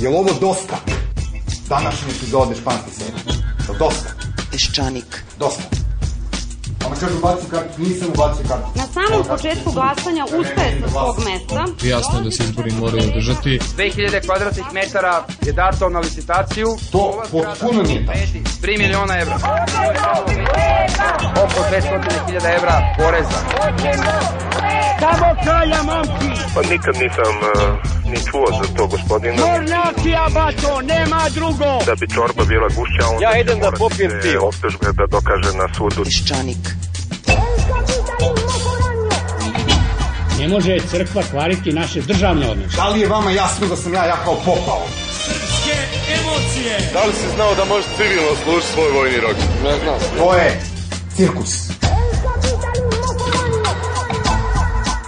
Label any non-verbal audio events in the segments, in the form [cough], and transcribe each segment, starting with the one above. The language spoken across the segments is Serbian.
Je li ovo dosta? Današnje epizode španske serije. Je li dosta? Peščanik. Dosta. Ona kaže ubaci kartu, nisam ubacio kartu. Na samom početku glasanja ustaje sa svog mesta. Jasno je da se izbori moraju održati. 2000 kvadratnih metara je dato na licitaciju. To potpuno nije tačno. 3 miliona evra. Oko 200.000 evra poreza. Samo kraja, momci! Pa nikad nisam uh, ni čuo za to, gospodine. Mornjakija, bato, nema drugo! Da bi čorba bila gušća, onda Ja idem da popijem pivo. optužbe da dokaže na sudu. Peščanik. Ne može crkva kvariti naše državne odnose. Da li je vama jasno da sam ja jahao popao? Da li si znao da možeš civilno služiti svoj vojni rok? Ne znam. To je cirkus.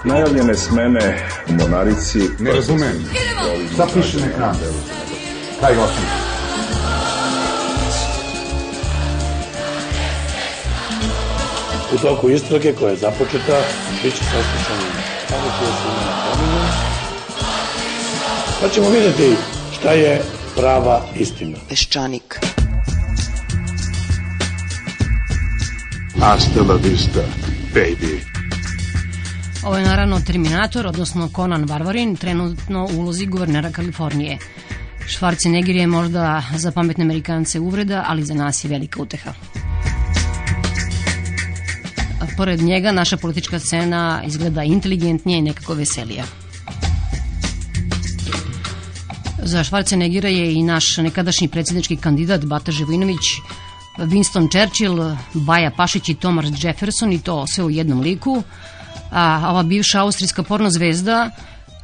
Najavljene smene u Monarici... Ne razumem. Šta piše na ekranu? Kaj glasam? U toku istrage koja je započeta, bit će saslušani samo su imena pominjene. Pa ćemo vidjeti šta je prava istina. Peščanik. Hasta la vista, baby. Ovo je naravno Terminator, odnosno Conan Varvarin, trenutno u ulozi guvernera Kalifornije. Schwarzenegger je možda za pametne Amerikance uvreda, ali za nas je velika uteha. A Pored njega naša politička scena izgleda inteligentnije i nekako veselija. Za Schwarzeneggera je i naš nekadašnji predsjednički kandidat Bata Živojinović, Winston Churchill, Baja Pašić i Thomas Jefferson i to sve u jednom liku. A ova bivša austrijska porno zvezda,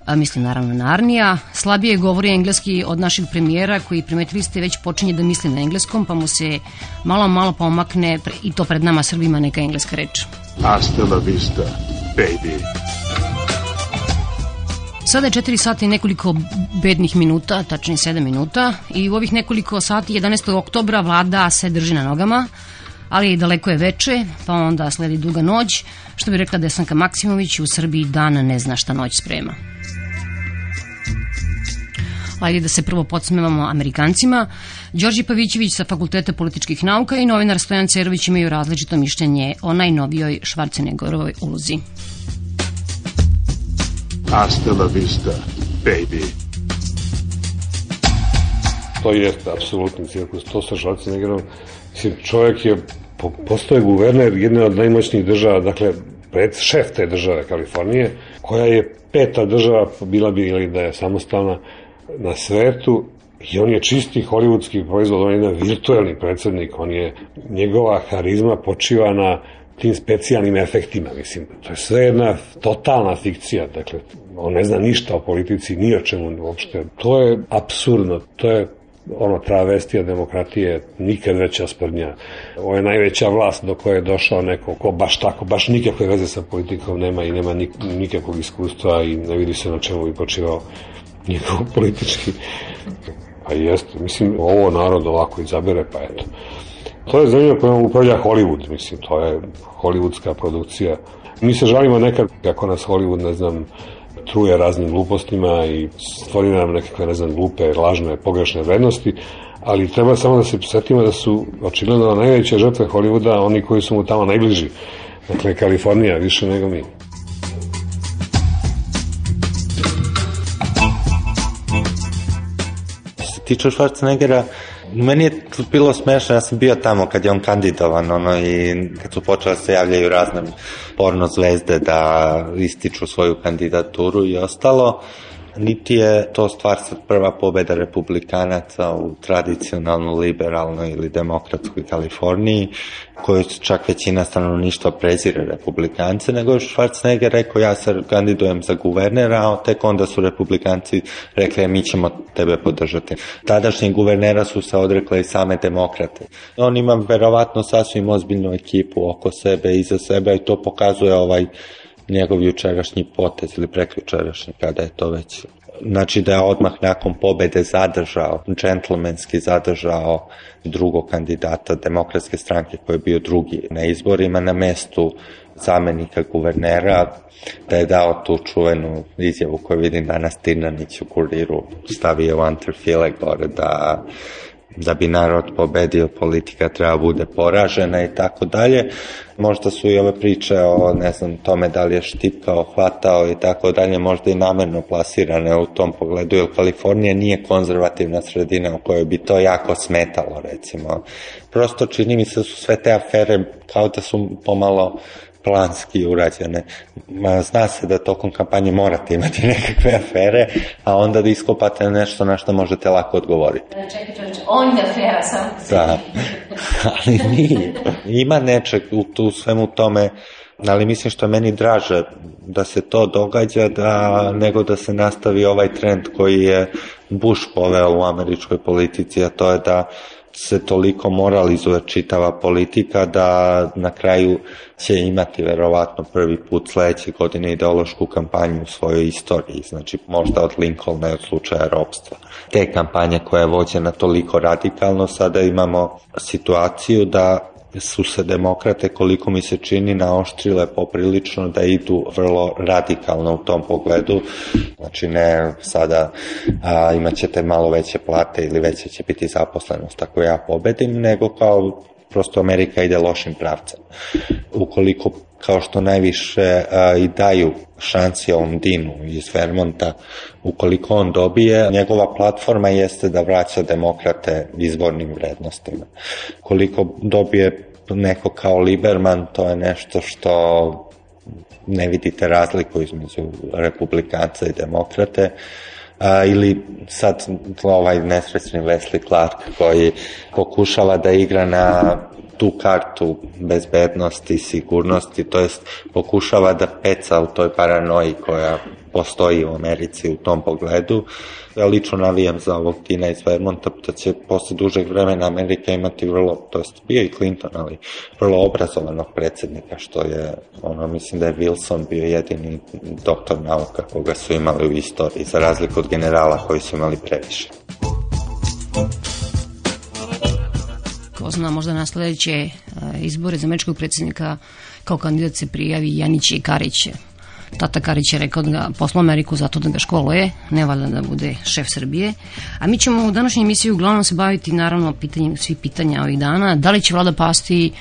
a mislim naravno na Arnija, slabije govori engleski od našeg premijera koji primetili ste već počinje da misli na engleskom pa mu se malo malo pomakne pre- i to pred nama Srbima neka engleska reč. Hasta la vista, baby. Sada je 4 sata i nekoliko bednih minuta, tačnije 7 minuta i u ovih nekoliko sati 11. oktobra vlada se drži na nogama, ali daleko je veče, pa onda sledi duga noć, što bi rekla Desanka Maksimović, u Srbiji dan ne zna šta noć sprema. Ajde da se prvo podsmevamo Amerikancima. Đorđe Pavićević sa Fakulteta političkih nauka i novinar Stojan Cerović imaju različito mišljenje o najnovijoj Švarceneggorovoj ulozi. Hasta la vista, baby. To jeste apsolutni cirkus, to sa Schwarzeneggerom. Mislim, čovjek je, po, postoje guverner jedne od najmoćnijih država, dakle, pred šef te države Kalifornije, koja je peta država, bila bi ili da je samostalna na svetu, i on je čisti hollywoodski proizvod, on je jedan virtuelni predsednik, on je, njegova harizma počiva na tim specijalnim efektima, mislim. To je sve jedna totalna fikcija, dakle, on ne zna ništa o politici, ni o čemu uopšte. To je absurdno, to je ono travestija demokratije, nikad veća sprdnja. Ovo je najveća vlast do koje je došao neko ko baš tako, baš nikakve veze sa politikom nema i nema nik, nikakvog iskustva i ne vidi se na čemu bi počivao njegov [laughs] politički. Pa jeste, mislim, ovo narod ovako izabere, pa eto. To je zemlja kojom upravlja Hollywood, mislim, to je hollywoodska produkcija. Mi se žalimo nekad kako nas Hollywood, ne znam, truje raznim glupostima i stvori nam nekakve, ne znam, glupe, lažne, pogrešne vrednosti, ali treba samo da se setimo da su očigledno najveće žrtve Hollywooda oni koji su mu tamo najbliži. Dakle, Kalifornija više nego mi. Tiče Schwarzeneggera, meni je bilo smešno, ja sam bio tamo kad je on kandidovan, ono, i kad su počele da se javljaju razne porno zvezde da ističu svoju kandidaturu i ostalo, niti je to stvar sad prva pobeda republikanaca u tradicionalno liberalnoj ili demokratskoj Kaliforniji, koju čak većina stanovništva prezire republikance, nego je Schwarzenegger rekao ja se kandidujem za guvernera, a tek onda su republikanci rekli "E, mi ćemo tebe podržati. Tadašnji guvernera su se odrekle i same demokrate. On ima verovatno sasvim ozbiljnu ekipu oko sebe i za sebe i to pokazuje ovaj njegov jučerašnji potez ili preključerašnji, kada je to već znači da je odmah nakon pobede zadržao, džentlmenski zadržao drugog kandidata demokratske stranke koji je bio drugi na izborima na mestu zamenika guvernera, da je dao tu čuvenu izjavu koju vidim danas Tirnanić u kuriru, stavio u Anterfile gore da da bi narod pobedio, politika treba bude poražena i tako dalje. Možda su i ove priče o, ne znam, tome da li je štipkao, hvatao i tako dalje, možda i namerno plasirane u tom pogledu, jer Kalifornija nije konzervativna sredina u kojoj bi to jako smetalo, recimo. Prosto čini mi se da su sve te afere kao da su pomalo planski urađene. Zna se da tokom kampanje morate imati [laughs] nekakve afere, a onda da iskopate nešto na što možete lako odgovoriti. Čekaj, čekaj, on je afera sam. Da, [laughs] ali nije. Ima nečeg u tu svemu tome, ali mislim što je meni draže da se to događa da, nego da se nastavi ovaj trend koji je Bush poveo u američkoj politici, a to je da se toliko moralizuje čitava politika da na kraju će imati verovatno prvi put sledeće godine ideološku kampanju u svojoj istoriji, znači možda od Lincolna i od slučaja ropstva. Te kampanje koja je vođena toliko radikalno, sada imamo situaciju da su se demokrate, koliko mi se čini, naoštrile poprilično da idu vrlo radikalno u tom pogledu. Znači ne sada a, imat ćete malo veće plate ili veće će biti zaposlenost ako ja pobedim, nego kao prosto Amerika ide lošim pravcem. Ukoliko kao što najviše a, i daju šansi ovom Dinu iz Vermonta, ukoliko on dobije, njegova platforma jeste da vraća demokrate izbornim vrednostima. Koliko dobije neko kao Liberman, to je nešto što ne vidite razliku između republikanca i demokrate, a, ili sad ovaj nesrećni Wesley Clark koji pokušava da igra na tu kartu bezbednosti, sigurnosti, to jest pokušava da peca u toj paranoji koja postoji u Americi u tom pogledu. Ja lično navijam za ovog Tina iz Vermonta, da će posle dužeg vremena Amerika imati vrlo, to jest bio i Clinton, ali vrlo obrazovanog predsednika, što je, ono, mislim da je Wilson bio jedini doktor nauka koga su imali u istoriji, za razliku od generala koji su imali previše. Ko možda na sledeće izbore za američkog predsednika kao kandidat se prijavi Janić i Karić Tata Karić je rekao da ga posla Ameriku zato da ga školuje, ne valjda da bude šef Srbije. A mi ćemo u današnjoj emisiji uglavnom se baviti naravno pitanjem svih pitanja ovih dana. Da li će vlada pasti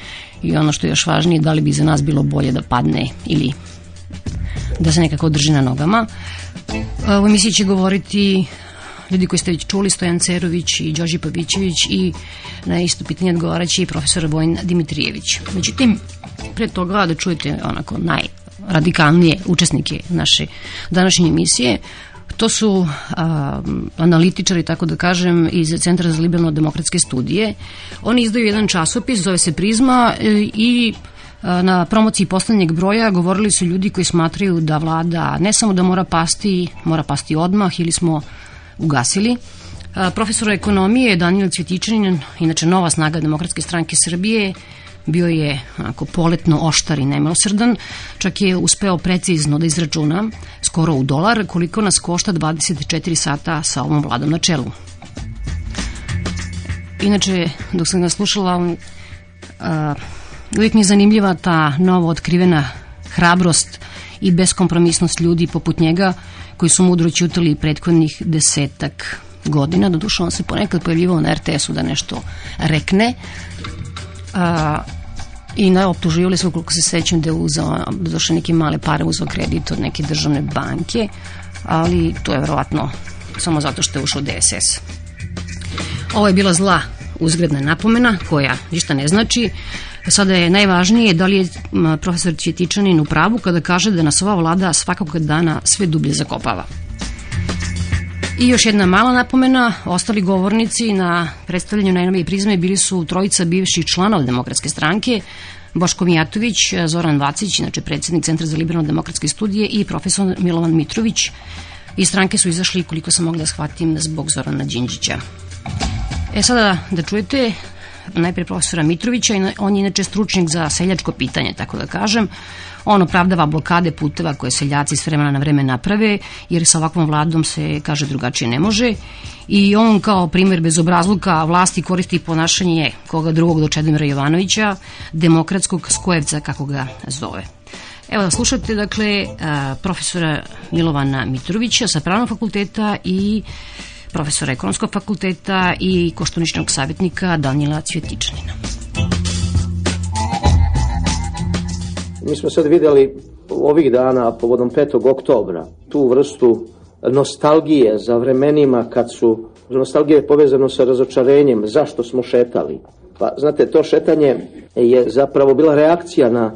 i ono što je još važnije, da li bi za nas bilo bolje da padne ili da se nekako drži na nogama. U emisiji će govoriti ljudi koji ste već čuli, Stojan Cerović i Đorđe Pavićević i na isto pitanje odgovaraće i profesor Vojn Dimitrijević. Međutim, pre toga da čujete onako naj radikalnije učesnike naše današnje emisije. To su a, analitičari, tako da kažem, iz Centra za liberalno-demokratske studije. Oni izdaju jedan časopis, zove se Prizma e, i na promociji poslednjeg broja govorili su ljudi koji smatraju da vlada ne samo da mora pasti, mora pasti odmah ili smo ugasili. Profesor ekonomije Daniel Cvjetičanin, inače nova snaga Demokratske stranke Srbije, bio je onako poletno oštar i nemilosrdan, čak je uspeo precizno da izračuna skoro u dolar koliko nas košta 24 sata sa ovom vladom na čelu. Inače, dok sam ga slušala, uvijek mi je zanimljiva ta novo otkrivena hrabrost i beskompromisnost ljudi poput njega koji su mudro ćutali prethodnih desetak godina, doduše on se ponekad pojavljivao na RTS-u da nešto rekne, a, i na optuživali su koliko se sećam da je uzao, došle neke male pare, uzao kredit od neke državne banke, ali to je verovatno samo zato što je ušao DSS. Ovo je bila zla uzgredna napomena koja ništa ne znači. Sada je najvažnije da li je profesor Ćetičanin u pravu kada kaže da nas ova vlada svakog dana sve dublje zakopava. I još jedna mala napomena, ostali govornici na predstavljanju najnovije prizme bili su trojica bivših članova demokratske stranke, Boško Mijatović, Zoran Vacić, inače predsednik Centra za liberalno demokratske studije i profesor Milovan Mitrović. Iz stranke su izašli, koliko sam mogla da shvatim, zbog Zorana Đinđića. E sada da čujete najpre profesora Mitrovića, on je inače stručnjak za seljačko pitanje, tako da kažem. On opravdava blokade puteva koje seljaci s vremena na vreme naprave, jer sa ovakvom vladom se, kaže, drugačije ne može. I on kao primer bezobrazluka vlasti koristi ponašanje koga drugog do Čedomira Jovanovića, demokratskog skojevca, kako ga zove. Evo da slušate, dakle, profesora Milovana Mitrovića sa Pravnog fakulteta i profesora Ekonomskog fakulteta i koštuničnog savjetnika Danila Cvjetičanina. Mi smo sad videli ovih dana povodom 5. oktobra tu vrstu nostalgije za vremenima kad su nostalgija je povezano sa razočarenjem zašto smo šetali. Pa znate, to šetanje je zapravo bila reakcija na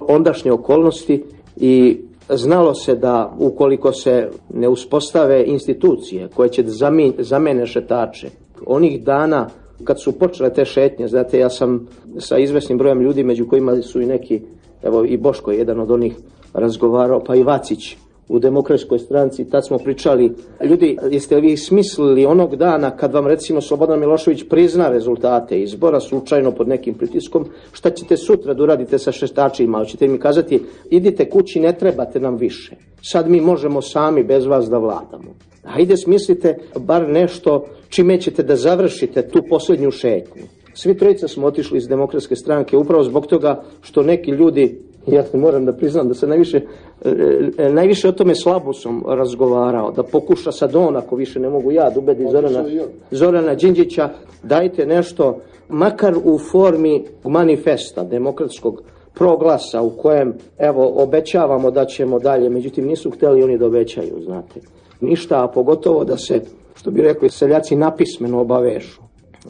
ondašnje okolnosti i znalo se da ukoliko se ne uspostave institucije koje će da zamene šetače, onih dana kad su počele te šetnje, znate, ja sam sa izvesnim brojem ljudi, među kojima su i neki, evo i Boško je jedan od onih razgovarao, pa i Vacić, u demokratskoj stranci, tad smo pričali, ljudi, jeste li vi smislili onog dana kad vam recimo Slobodan Milošević prizna rezultate izbora slučajno pod nekim pritiskom, šta ćete sutra da uradite sa šestačima, hoćete mi kazati, idite kući, ne trebate nam više. Sad mi možemo sami bez vas da vladamo. Hajde smislite bar nešto čime ćete da završite tu posljednju šetnju. Svi trojica smo otišli iz demokratske stranke upravo zbog toga što neki ljudi ja moram da priznam da se najviše, e, e, najviše o tome slabo sam razgovarao, da pokuša sad on, ako više ne mogu ja, da ubedi Zorana, Zorana Đinđića, dajte nešto, makar u formi manifesta demokratskog proglasa u kojem, evo, obećavamo da ćemo dalje, međutim nisu hteli oni da obećaju, znate. Ništa, a pogotovo da se, što bi rekli, seljaci napismeno obavežu.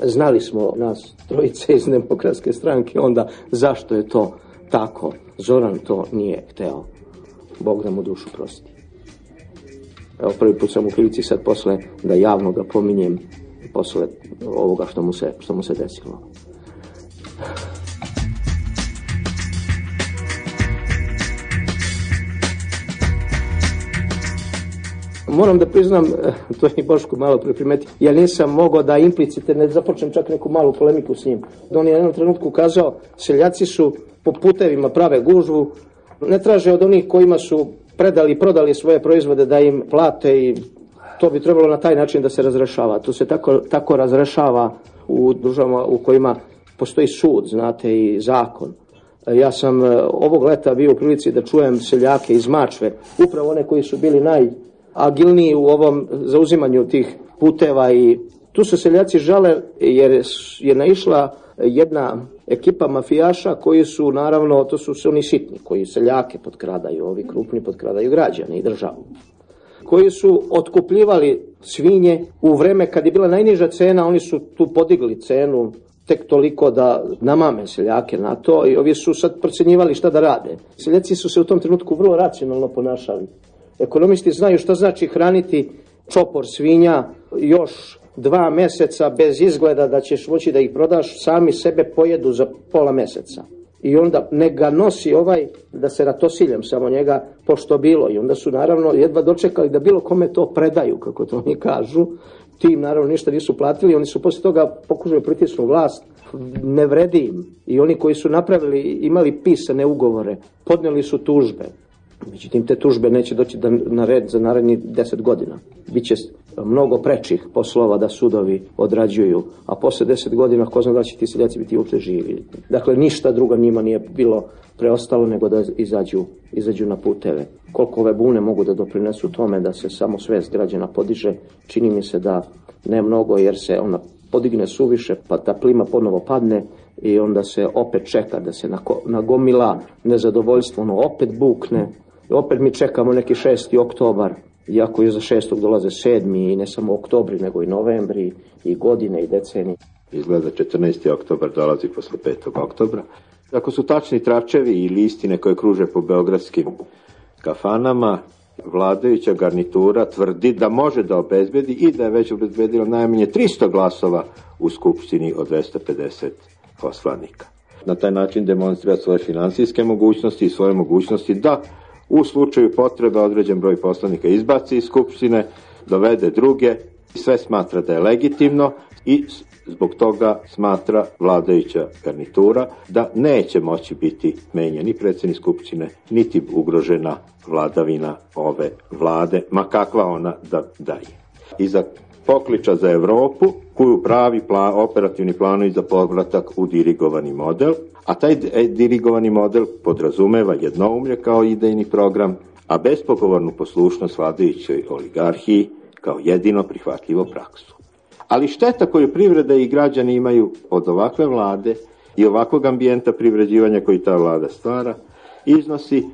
Znali smo nas trojice iz demokratske stranke, onda zašto je to tako. Zoran to nije hteo. Bog da mu dušu prosti. Evo prvi put sam u prilici sad posle da javno ga pominjem posle ovoga što mu se, što mu se desilo. Moram da priznam, to je i Boško malo preprimeti, ja nisam mogao da implicite ne započnem čak neku malu polemiku s njim. On je jednom trenutku kazao, seljaci su po putevima prave gužvu, ne traže od onih kojima su predali i prodali svoje proizvode da im plate i to bi trebalo na taj način da se razrešava. To se tako, tako razrešava u državama u kojima postoji sud, znate, i zakon. Ja sam e, ovog leta bio u prilici da čujem seljake iz Mačve, upravo one koji su bili najagilniji u ovom zauzimanju tih puteva i tu se seljaci žale jer je naišla jedna ekipa mafijaša koji su naravno, to su se oni sitni, koji seljake potkradaju, ovi krupni potkradaju građane i državu koji su otkupljivali svinje u vreme kad je bila najniža cena, oni su tu podigli cenu tek toliko da namame seljake na to i ovi su sad procenjivali šta da rade. Seljaci su se u tom trenutku vrlo racionalno ponašali. Ekonomisti znaju šta znači hraniti čopor svinja još dva meseca bez izgleda da ćeš moći da ih prodaš, sami sebe pojedu za pola meseca. I onda ne ga nosi ovaj da se ratosiljem samo njega pošto bilo. I onda su naravno jedva dočekali da bilo kome to predaju, kako to oni kažu. Ti im naravno ništa nisu platili, oni su posle toga pokušali pritisnu vlast. Ne vredi im. I oni koji su napravili, imali pisane ugovore, podneli su tužbe. Međutim, te tužbe neće doći da, na red za naredni deset godina. Biće mnogo prečih poslova da sudovi odrađuju, a posle deset godina ko zna da će ti seljaci biti uopšte živi. Dakle, ništa drugo njima nije bilo preostalo nego da izađu, izađu na puteve. Koliko ove bune mogu da doprinesu tome da se samo svest građana podiže, čini mi se da ne mnogo jer se ona podigne suviše, pa ta plima ponovo padne i onda se opet čeka da se nagomila nezadovoljstvo, ono opet bukne, opet mi čekamo neki 6. oktobar, iako je za 6. dolaze 7. i ne samo oktobri, nego i novembri, i godine, i decenije. Izgleda 14. oktobar dolazi posle 5. oktobra. Ako su tačni tračevi i listine koje kruže po beogradskim kafanama, vladajuća garnitura tvrdi da može da obezbedi i da je već obezbedila najmanje 300 glasova u Skupštini od 250 poslanika. Na taj način demonstrira svoje finansijske mogućnosti i svoje mogućnosti da u slučaju potrebe određen broj poslanika izbaci iz Skupštine, dovede druge, sve smatra da je legitimno i Zbog toga smatra vladajuća garnitura da neće moći biti menja ni predsjednik Skupštine, niti ugrožena vladavina ove vlade, ma kakva ona da, da je. Iza pokliča za Evropu, koju pravi plan, operativni planovi za povratak u dirigovani model, a taj e, dirigovani model podrazumeva jednoumlje kao idejni program, a bespogovornu poslušnost vladajućoj oligarhiji kao jedino prihvatljivo praksu. Ali šteta koju privreda i građani imaju od ovakve vlade i ovakvog ambijenta privređivanja koji ta vlada stvara, iznosi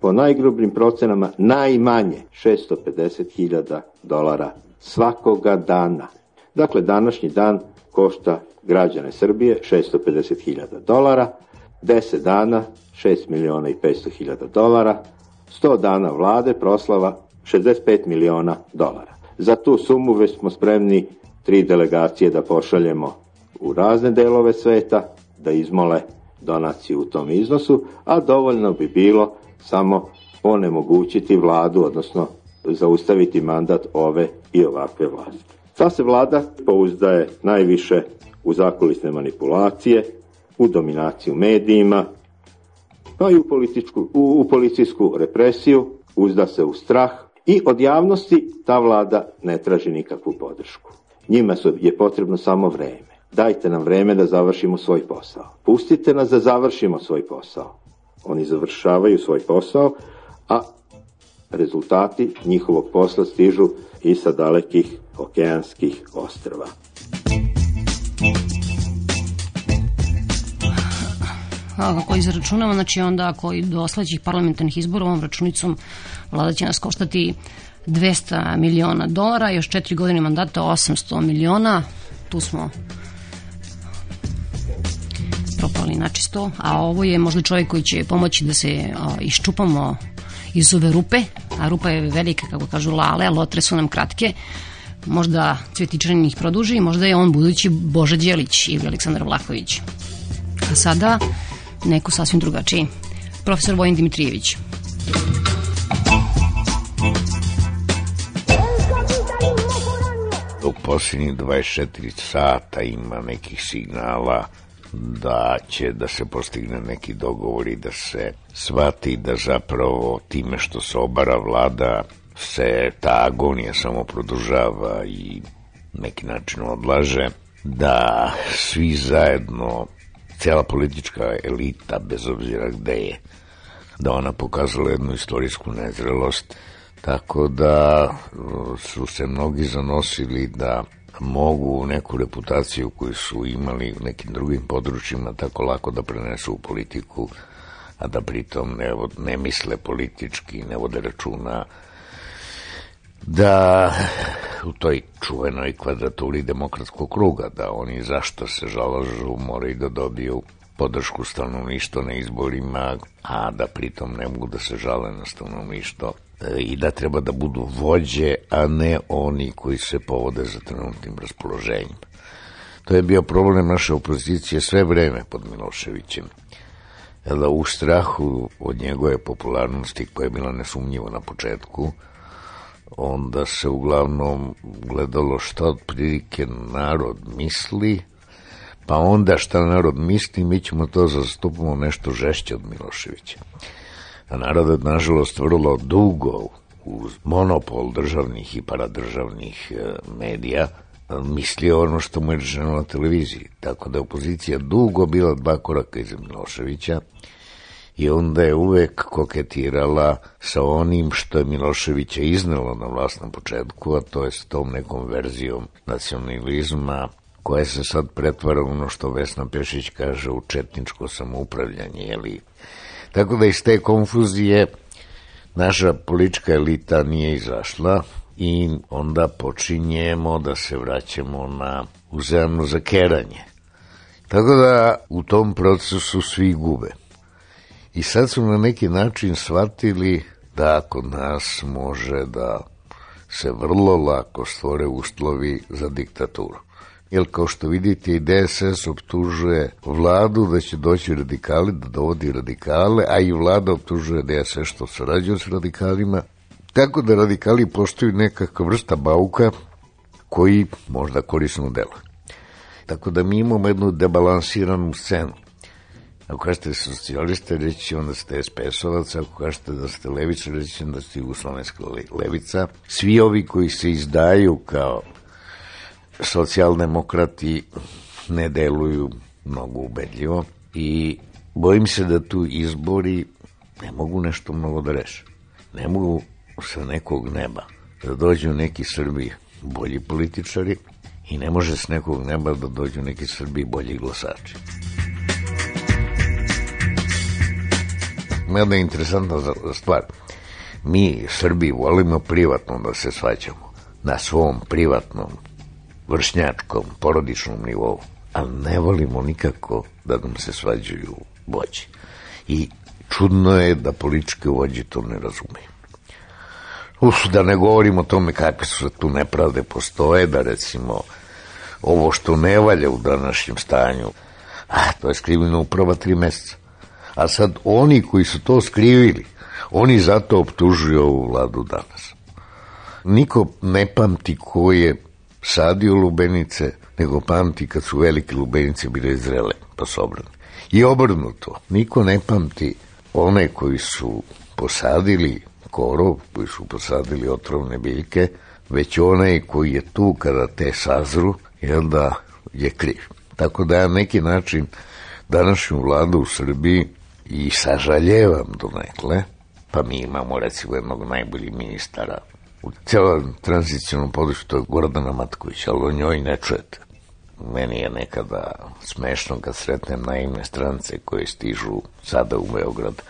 po najgrubljim procenama najmanje 650.000 dolara svakoga dana. Dakle, današnji dan košta građane Srbije 650.000 dolara, 10 dana 6 miliona i 500.000 dolara, 100 dana vlade proslava 65 miliona dolara. Za tu sumu već smo spremni tri delegacije da pošaljemo u razne delove sveta, da izmole donaciju u tom iznosu, a dovoljno bi bilo samo onemogućiti vladu, odnosno zaustaviti mandat ove i ovakve vlasti. Ta se vlada pouzdaje najviše u zakulisne manipulacije, u dominaciju medijima, pa i u, političku, u, u policijsku represiju, uzda se u strah i od javnosti ta vlada ne traži nikakvu podršku. Njima su, je potrebno samo vreme. Dajte nam vreme da završimo svoj posao. Pustite nas da završimo svoj posao. Oni završavaju svoj posao, a rezultati njihovog posla stižu i sa dalekih okeanskih ostrava. Ako izračunamo, znači onda ako i do sledećih parlamentarnih izbora ovom računicom vlada će nas koštati 200 miliona dolara, još četiri godine mandata 800 miliona, tu smo propali načisto, a ovo je možda čovjek koji će pomoći da se o, iščupamo iz ove rupe, a rupa je velika, kako kažu lale, a lotre su nam kratke, možda Cvjetičanin ih produži, možda je on budući Boža Đelić ili Aleksandar Vlahović. A sada neko sasvim drugačiji. Profesor Vojin Dimitrijević. U posljednjih 24 sata ima nekih signala da će da se postigne neki dogovor i da se shvati da zapravo time što se obara vlada se ta agonija samo produžava i neki način odlaže, da svi zajedno, cela politička elita, bez obzira gde je, da ona pokazala jednu istorijsku nezrelost, tako da su se mnogi zanosili da mogu neku reputaciju koju su imali u nekim drugim područjima tako lako da prenesu u politiku, a da pritom ne, ne misle politički, ne vode računa da u toj čuvenoj kvadraturi demokratskog kruga, da oni zašto se žalažu moraju da dobiju podršku stanovništva na izborima, a da pritom ne mogu da se žale na stanovništvo e, i da treba da budu vođe, a ne oni koji se povode za trenutnim raspoloženjem. To je bio problem naše opozicije sve vreme pod Miloševićem. Da u strahu od njegove popularnosti koja je bila nesumnjiva na početku, onda se uglavnom gledalo šta otprilike narod misli, pa onda šta narod misli, mi ćemo to zastupamo nešto žešće od Miloševića. A narod je, nažalost, vrlo dugo uz monopol državnih i paradržavnih e, medija mislio ono što mu je rečeno na televiziji. Tako da je opozicija dugo bila dva koraka iza Miloševića, i onda je uvek koketirala sa onim što je Miloševića iznelo na vlast na početku, a to je s tom nekom verzijom nacionalizma koja se sad pretvara ono što Vesna Pešić kaže u četničko samoupravljanje, jeli? Tako da iz te konfuzije naša politička elita nije izašla i onda počinjemo da se vraćamo na uzemno zakeranje. Tako da u tom procesu svi gube. I sad su na neki način shvatili da kod nas može da se vrlo lako stvore uslovi za diktaturu. Jer kao što vidite i DSS optužuje vladu da će doći radikali, da dovodi radikale, a i vlada optužuje DSS što sarađuje s radikalima. Tako da radikali postaju nekakva vrsta bauka koji možda korisno deluje. Tako da mi imamo jednu debalansiranu scenu. Ako kažete socijaliste, reći će onda ste SPS-ovac, ako kažete da ste levica, reći će da ste jugoslovenska levica. Svi ovi koji se izdaju kao socijaldemokrati ne deluju mnogo ubedljivo i bojim se da tu izbori ne mogu nešto mnogo da reše. Ne mogu sa nekog neba da dođu neki Srbi bolji političari i ne može s nekog neba da dođu neki Srbi bolji glasači. Mada je interesantna stvar. Mi, Srbi, volimo privatno da se svađamo. Na svom privatnom, vršnjačkom, porodičnom nivou. Ali ne volimo nikako da nam se svađaju vođi. I čudno je da političke vođe to ne razumeju. Uf, da ne govorimo o tome kakve su tu nepravde postoje, da recimo ovo što ne valja u današnjem stanju, a, to je skriveno u prva tri meseca. A sad oni koji su to skrivili, oni zato optužuju ovu vladu danas. Niko ne pamti ko je sadio lubenice, nego pamti kad su velike lubenice bile zrele, pa su obrane. I obrnuto, niko ne pamti one koji su posadili korov, koji su posadili otrovne biljke, već onaj koji je tu kada te sazru, jel da je kriv. Tako da ja neki način današnju vladu u Srbiji i sažaljevam do nekle, pa mi imamo recimo jednog najboljih ministara u celom tranzicijalnom području, to je Gordana Matković, ali o njoj ne čujete. Meni je nekada smešno kad sretnem naivne strance koje stižu sada u Beograd,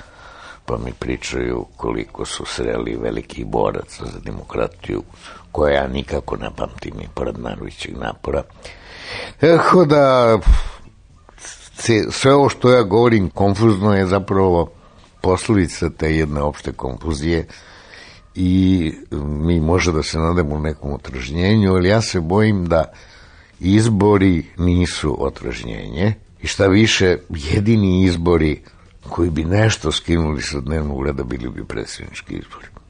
pa mi pričaju koliko su sreli velikih boraca za demokratiju, koja ja nikako ne pamtim i pored Narovićeg napora. Eho da sve ovo što ja govorim konfuzno je zapravo poslovica te jedne opšte konfuzije i mi može da se nademo nekom otražnjenju, ali ja se bojim da izbori nisu otražnjenje i šta više, jedini izbori koji bi nešto skinuli sa dnevnog reda bili bi predsjednički izbori.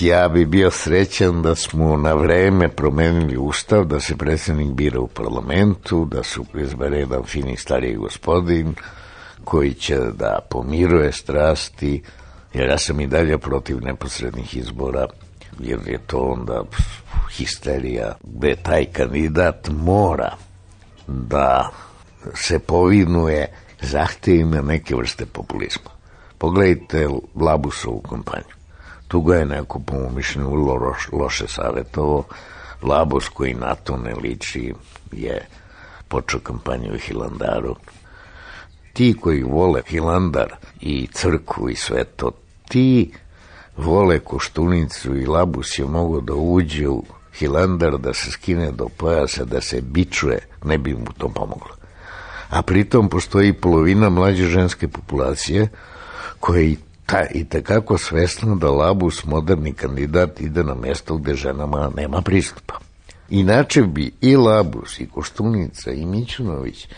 Ja bi bio srećan da smo na vreme promenili ustav, da se predsjednik bira u parlamentu, da se izbere jedan fini stariji gospodin koji će da pomiruje strasti, jer ja sam i dalje protiv neposrednih izbora, jer je to onda histerija, gde taj kandidat mora da se povinuje zahtevima neke vrste populizma. Pogledajte Labusovu kampanju. Tu ga je neko, po mojom mišljenju, loš, loše savjetovo. Labus koji na to ne liči je počeo kampanju u Hilandaru. Ti koji vole Hilandar i crkvu i sve to, ti vole Koštunicu i Labus je mogo da uđe u Hilandar, da se skine do pojasa, da se bičuje, ne bi mu to pomoglo. A pritom postoji polovina mlađe ženske populacije koja i ta, i takako svesna da Labus, moderni kandidat, ide na mesto gde ženama nema pristupa. Inače bi i Labus, i Koštunica, i Mićunović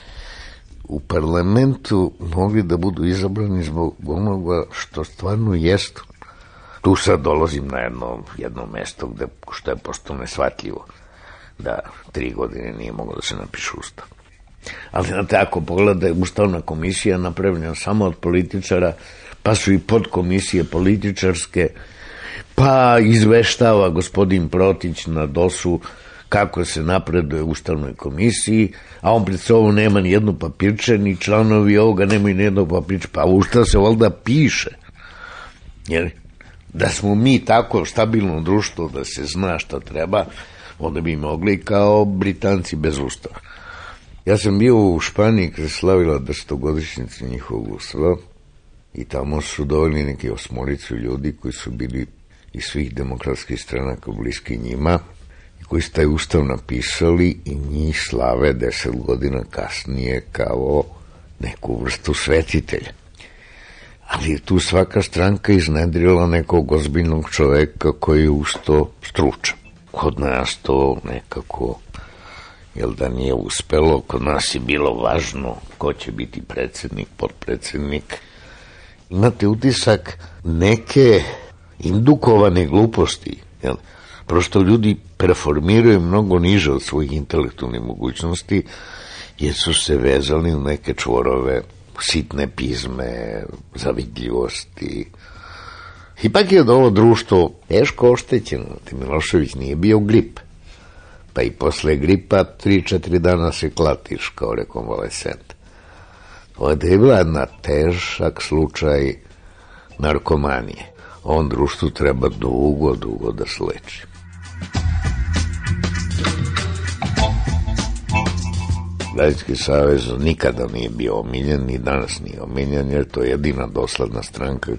u parlamentu mogli da budu izabrani zbog onoga što stvarno jestu. Tu sad dolazim na jedno, jedno mesto gde, što je posto nesvatljivo, da tri godine nije moglo da se napiše ustav. Ali znate, ako pogledaj, ustavna komisija napravljena samo od političara, pa su i podkomisije političarske, pa izveštava gospodin Protić na dosu kako se napreduje u Ustavnoj komisiji, a on pred sobom nema ni jednu papirče, ni članovi ovoga nemaju ni jednog papirča, pa u šta se valjda piše. Jer da smo mi tako stabilno društvo da se zna šta treba, onda bi mogli kao Britanci bez ustava. Ja sam bio u Španiji kada slavila desetogodišnjica njihovog ustava i tamo su dovoljni neki osmolicu ljudi koji su bili iz svih demokratskih stranaka bliski njima i koji su taj ustav napisali i njih slave deset godina kasnije kao neku vrstu svetitelja. Ali tu svaka stranka iznedrila nekog ozbiljnog čoveka koji je usto stručan. Kod nas to nekako jel da nije uspelo, kod nas je bilo važno ko će biti predsednik, podpredsednik. Imate utisak neke indukovane gluposti, jel? Prosto ljudi performiraju mnogo niže od svojih intelektualnih mogućnosti jer su se vezali u neke čvorove sitne pizme, zavidljivosti. Ipak je od ovo društvo teško oštećeno. Ti Milošević nije bio grip. Pa i posle gripa 3-4 dana se klatiš kao rekonvalescent. Bila jedna težak slučaj narkomanije. On društvu treba dugo, dugo da se leči. Građanski savez nikada nije bio omiljen, ni danas nije omiljen, jer to je jedina dosledna stranka.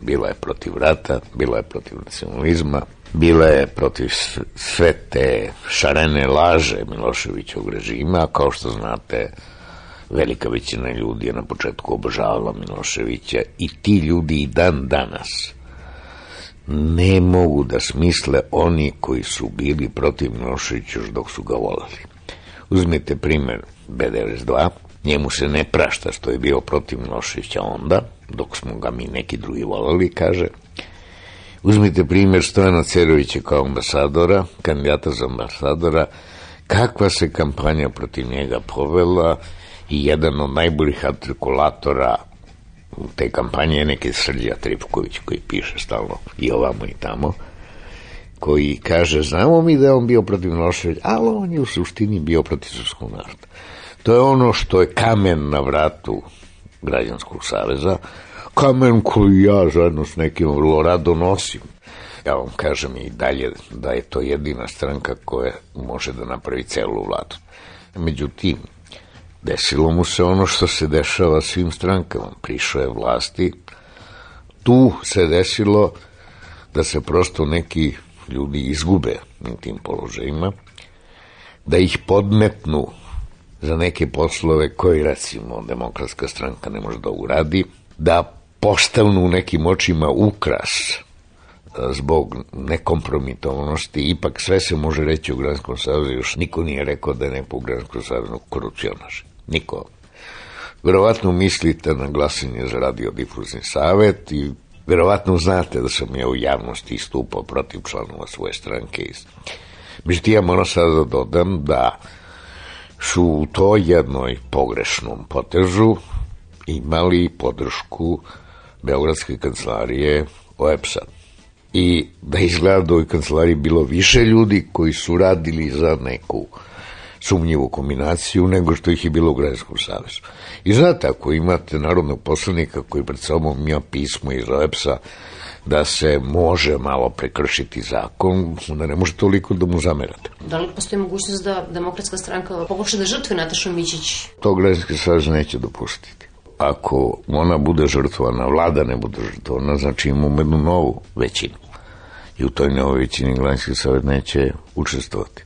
Bila je protiv rata, bila je protiv nacionalizma, bila je protiv sve te šarene laže Miloševićog režima, kao što znate, velika većina ljudi je na početku obožavala Miloševića i ti ljudi i dan danas ne mogu da smisle oni koji su bili protiv Miloševića još dok su ga volali. Uzmite primer B92, njemu se ne prašta što je bio protiv Miloševića onda, dok smo ga mi neki drugi volali, kaže. Uzmite primer Stojana Cerovića kao ambasadora, kandidata za ambasadora, kakva se kampanja protiv njega povela i jedan od najboljih artikulatora te kampanje je neki Srđa Tripković koji piše stalno i ovamo i tamo koji kaže, znamo mi da je on bio protiv Miloševića, ali on je u suštini bio protiv Srpskog naroda. To je ono što je kamen na vratu građanskog saveza, kamen koji ja zajedno s nekim vrlo rado nosim. Ja vam kažem i dalje da je to jedina stranka koja može da napravi celu vladu. Međutim, desilo mu se ono što se dešava svim strankama. Prišao je vlasti, tu se desilo da se prosto neki ljudi izgube na tim položajima, da ih podmetnu za neke poslove koji recimo demokratska stranka ne može da uradi, da postavnu u nekim očima ukras zbog nekompromitovanosti, ipak sve se može reći u Granskom savjezu, još niko nije rekao da je neko u Granskom savjezu korupcionaš. Niko. Verovatno mislite na glasanje za radiodifuzni savet i verovatno znate da sam ja u javnosti istupao protiv članova svoje stranke. Međutim, ja moram sada da dodam da su u to jednoj pogrešnom potežu imali podršku Beogradske kancelarije OEPS-a. I da izgleda da u kancelariji bilo više ljudi koji su radili za neku sumnjivu kombinaciju nego što ih je bilo u Građanskom savezu. I znate, ako imate narodnog poslanika koji pred sobom ima pismo iz OEPS-a da se može malo prekršiti zakon, onda ne može toliko da mu zamerate. Da li postoji mogućnost da demokratska stranka pokuša da žrtve Natašu Mićić? To Građanski savez neće dopustiti. Ako ona bude žrtvana, vlada ne bude žrtvana, znači imamo jednu novu većinu. I u toj novoj većini Građanski savez neće učestvovati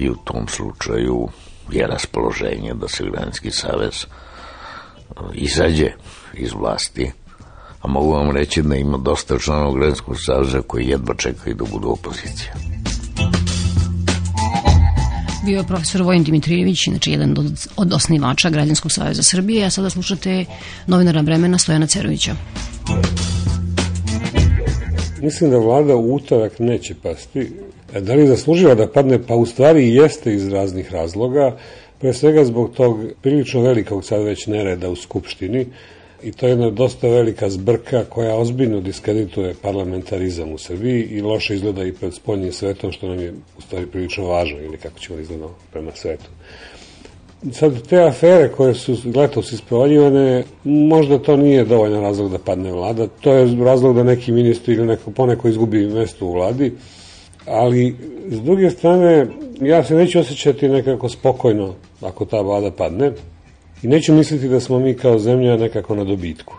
i u tom slučaju je raspoloženje da se Građanski savez uh, izađe iz vlasti, a mogu vam reći da ima dosta članova Građanskog saveza koji jedva čekaju da budu opozicija. Bio je profesor Vojin Dimitrijević, znači jedan od, od osnivača Građanskog saveza Srbije, a sada slušate novinara vremena Stojana Cerovića. Mislim da vlada u utorak neće pasti. Da li zaslužila da padne? Pa u stvari jeste iz raznih razloga. Pre svega zbog tog prilično velikog sad već nereda u Skupštini i to je jedna dosta velika zbrka koja ozbiljno diskredituje parlamentarizam u Srbiji i loše izgleda i pred spoljnim svetom, što nam je u stvari prilično važno ili kako ćemo da izgledati prema svetu. Sad, te afere koje su letos isprovaljivane, možda to nije dovoljan razlog da padne vlada, to je razlog da neki ministri ili neko, poneko izgubi mesto u vladi, ali s druge strane, ja se neću osjećati nekako spokojno ako ta vlada padne i neću misliti da smo mi kao zemlja nekako na dobitku.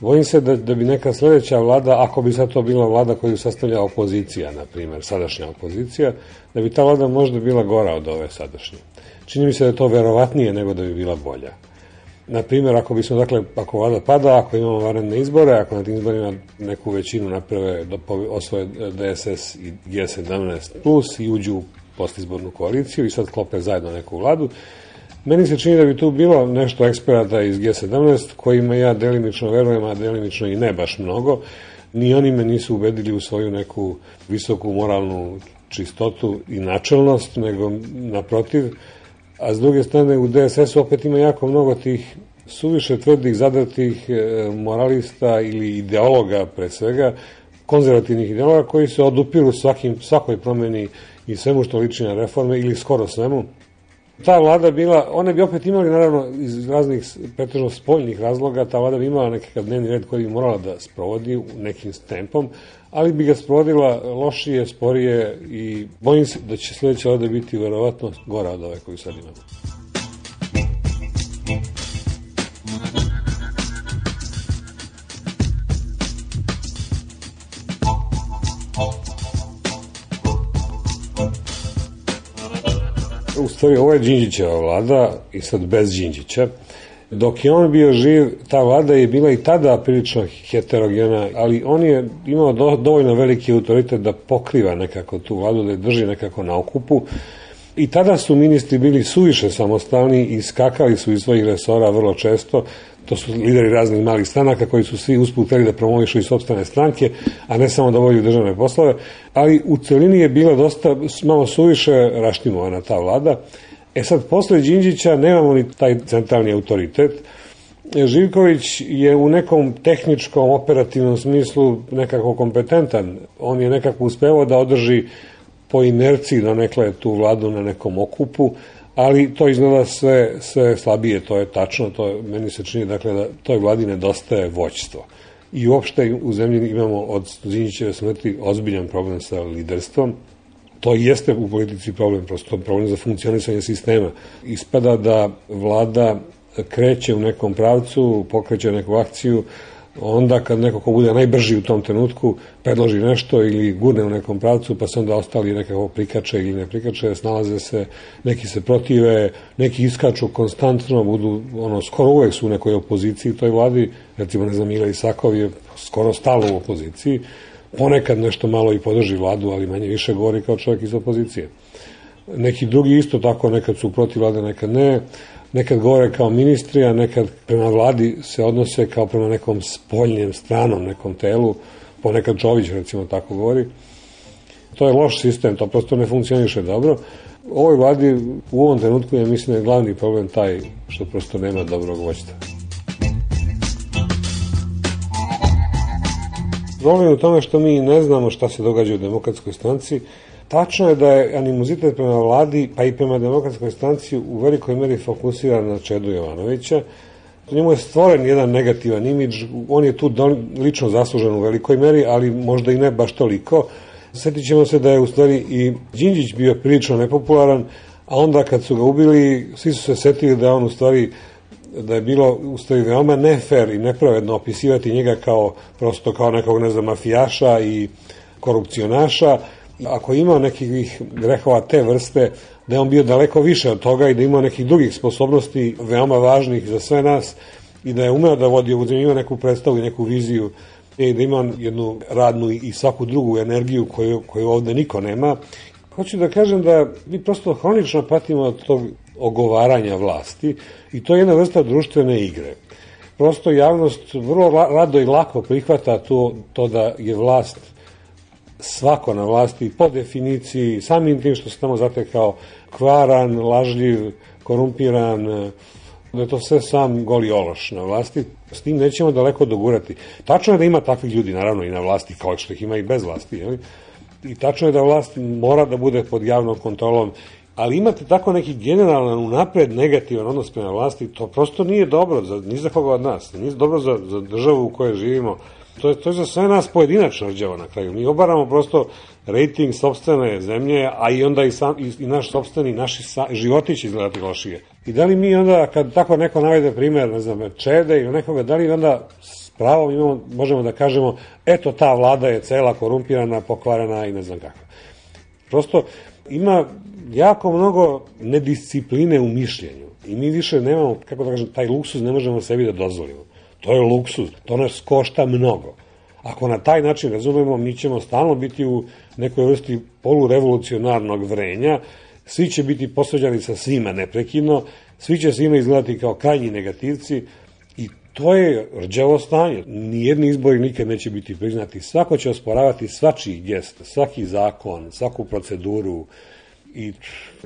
Bojim se da, da bi neka sledeća vlada, ako bi sad to bila vlada koju sastavlja opozicija, na primjer, sadašnja opozicija, da bi ta vlada možda bila gora od ove sadašnje. Čini mi se da je to verovatnije nego da bi bila bolja. Na primjer, ako bismo, dakle, ako vlada pada, ako imamo varedne izbore, ako na tim izborima neku većinu naprave, da osvoje DSS i G17 plus i uđu u postizbornu koaliciju i sad klope zajedno neku vladu, Meni se čini da bi tu bilo nešto eksperata iz G17 kojima ja delimično verujem, a delimično i ne baš mnogo. Ni oni me nisu ubedili u svoju neku visoku moralnu čistotu i načelnost, nego naprotiv, a s druge strane u DSS-u opet ima jako mnogo tih suviše tvrdih, zadrtih e, moralista ili ideologa pre svega, konzervativnih ideologa koji se odupiru svakim, svakoj promeni i svemu što liči na reforme ili skoro svemu. Ta vlada bila, one bi opet imali naravno iz raznih pretežno spoljnih razloga, ta vlada bi imala nekakav dnevni red koji bi morala da sprovodi nekim tempom, ali bi ga sprovodila lošije, sporije i bojim se da će sledeća vlada biti verovatno gora od ove koju sad imamo. U stvari, ovo je Đinđićeva vlada i sad bez Đinđića. Dok je on bio živ, ta vlada je bila i tada prilično heterogena, ali on je imao do, dovoljno veliki autoritet da pokriva nekako tu vladu, da je drži nekako na okupu. I tada su ministri bili suviše samostalni i skakali su iz svojih resora vrlo često, to su lideri raznih malih stranaka koji su svi usput da promovišu i sobstvene stranke, a ne samo da volju državne poslove, ali u celini je bila dosta malo suviše raštimovana ta vlada. E sad, posle Đinđića nemamo ni taj centralni autoritet. Živković je u nekom tehničkom, operativnom smislu nekako kompetentan. On je nekako uspevao da održi po inerciji da nekle tu vladu na nekom okupu, ali to izgleda sve, sve slabije, to je tačno, to je, meni se čini dakle, da toj vladi nedostaje voćstvo. I uopšte u zemlji imamo od Zinjićeve smrti ozbiljan problem sa liderstvom, to jeste u politici problem, prosto problem za funkcionisanje sistema. Ispada da vlada kreće u nekom pravcu, pokreće neku akciju, onda kad neko ko bude najbrži u tom trenutku predloži nešto ili gurne u nekom pravcu, pa se onda ostali nekako prikače ili ne prikače, snalaze se, neki se protive, neki iskaču konstantno, budu, ono, skoro uvek su u nekoj opoziciji toj vladi, recimo, ne znam, Mila Isakov je skoro stalo u opoziciji, ponekad nešto malo i podrži vladu, ali manje više govori kao čovjek iz opozicije. Neki drugi isto tako, nekad su protiv vlade, nekad ne, nekad govore kao ministri, a nekad prema vladi se odnose kao prema nekom spoljnjem, stranom nekom telu, ponekad Čović recimo tako govori. To je loš sistem, to prosto ne funkcioniše dobro. Ovoj vladi u ovom trenutku je mislim da je glavni problem taj što prosto nema dobrog voćta. Problem je u tome što mi ne znamo šta se događa u demokratskoj stranci, Tačno je da je animozitet prema vladi, pa i prema demokratskoj stanci u velikoj meri fokusiran na Čedu Jovanovića. Njemu je stvoren jedan negativan imidž, on je tu lično zaslužen u velikoj meri, ali možda i ne baš toliko. Sjetit ćemo se da je u stvari i Đinđić bio prilično nepopularan, a onda kad su ga ubili, svi su se setili da on u stvari da je bilo u stvari veoma nefer i nepravedno opisivati njega kao prosto kao nekog ne znam mafijaša i korupcionaša ako imao nekih grehova te vrste, da je on bio daleko više od toga i da imao nekih drugih sposobnosti veoma važnih za sve nas i da je umeo da vodi ovu ima neku predstavu i neku viziju i da ima jednu radnu i svaku drugu energiju koju, koju ovde niko nema. Hoću da kažem da mi prosto hronično patimo od tog ogovaranja vlasti i to je jedna vrsta društvene igre. Prosto javnost vrlo rado i lako prihvata to, to da je vlast svako na vlasti po definiciji, samim tim što se tamo zatekao kvaran, lažljiv, korumpiran, da je to sve sam goli ološ na vlasti, s tim nećemo daleko dogurati. Tačno je da ima takvih ljudi, naravno, i na vlasti, kao što ih ima i bez vlasti, jel? i tačno je da vlast mora da bude pod javnom kontrolom, ali imate tako neki generalan, unapred negativan odnos prema vlasti, to prosto nije dobro, za, ni za koga od nas, nije dobro za, za državu u kojoj živimo, To je, to je za sve nas pojedinačno rđavo na kraju. Mi obaramo prosto rating sobstvene zemlje, a i onda i, sam, i, i naš sobstveni, naši sa, životi će izgledati lošije. I da li mi onda, kad tako neko navede primer, ne znam, Čede ili nekoga, da li onda s pravom imamo, možemo da kažemo, eto ta vlada je cela korumpirana, pokvarena i ne znam kako. Prosto ima jako mnogo nediscipline u mišljenju i mi više nemamo, kako da kažem, taj luksuz ne možemo sebi da dozvolimo. To je luksuz, to nas košta mnogo. Ako na taj način razumemo, mi ćemo stalno biti u nekoj vrsti polurevolucionarnog vrenja, svi će biti posveđani sa svima neprekidno, svi će svima izgledati kao krajnji negativci to je rđavo stanje. Nijedni izbori nikad neće biti priznati. Svako će osporavati svačiji gest, svaki zakon, svaku proceduru I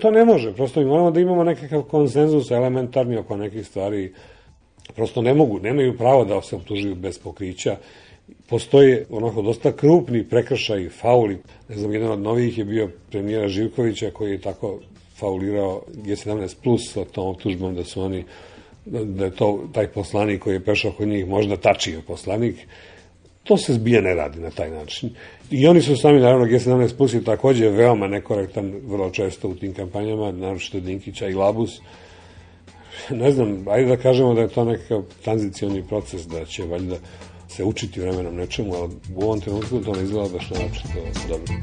to ne može, prosto mi moramo da imamo nekakav konsenzus elementarni oko nekih stvari. Prosto ne mogu, nemaju pravo da se optužuju bez pokrića. Postoje onako dosta krupni prekršaj, fauli. Ne znam, jedan od novih je bio premijera Živkovića koji je tako faulirao G17 plus sa tom optužbom da su oni da je to taj poslanik koji je pešao kod njih možda tačio poslanik. To se zbija ne radi na taj način. I oni su sami, naravno, G17 Plus je takođe veoma nekorektan, vrlo često u tim kampanjama, naročito Dinkića i Labus. Ne znam, ajde da kažemo da je to nekakav tranzicioni proces, da će valjda se učiti vremenom nečemu, ali u ovom trenutku to ne izgleda baš naočito dobro.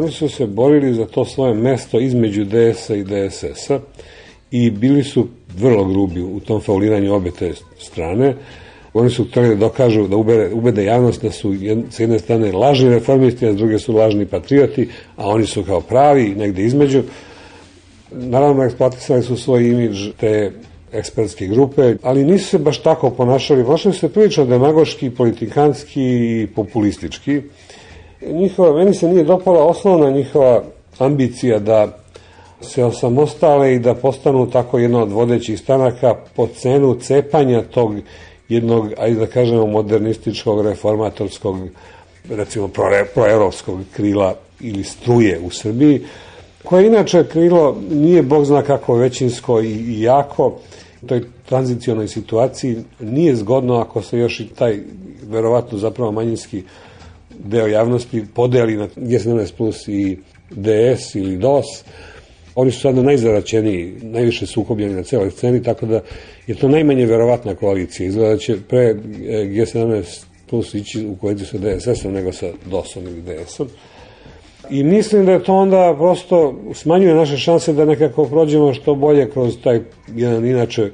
Oni su se borili za to svoje mesto između DS-a i DSS-a i bili su vrlo grubi u tom fauliranju obe te strane. Oni su hteli da dokažu, da ubede, ubede javnost da su jed, s jedne strane lažni reformisti, a s druge su lažni patrioti, a oni su kao pravi, negde između. Naravno, eksploatisali su svoj imidž te ekspertske grupe, ali nisu se baš tako ponašali. Ponašali su se prilično demagoški, politikanski i populistički. Njihova, meni se nije dopala osnovna njihova ambicija da se osamostale i da postanu tako jedna od vodećih stanaka po cenu cepanja tog jednog, ajde da kažemo, modernističkog, reformatorskog, recimo proevropskog krila ili struje u Srbiji, koje inače krilo nije bog zna kako većinsko i jako, u toj tranzicionoj situaciji nije zgodno ako se još i taj verovatno zapravo manjinski deo javnosti podeli na G17 plus i DS ili DOS, Oni su sada najzaraćeniji, najviše sukobljeni na celoj sceni, tako da je to najmanje verovatna koalicija. Izgleda da će pre e, G17 plus ići u koaliciju sa DSS-om nego sa DOS-om ili DS-om. I mislim da je to onda prosto smanjuje naše šanse da nekako prođemo što bolje kroz taj jedan inače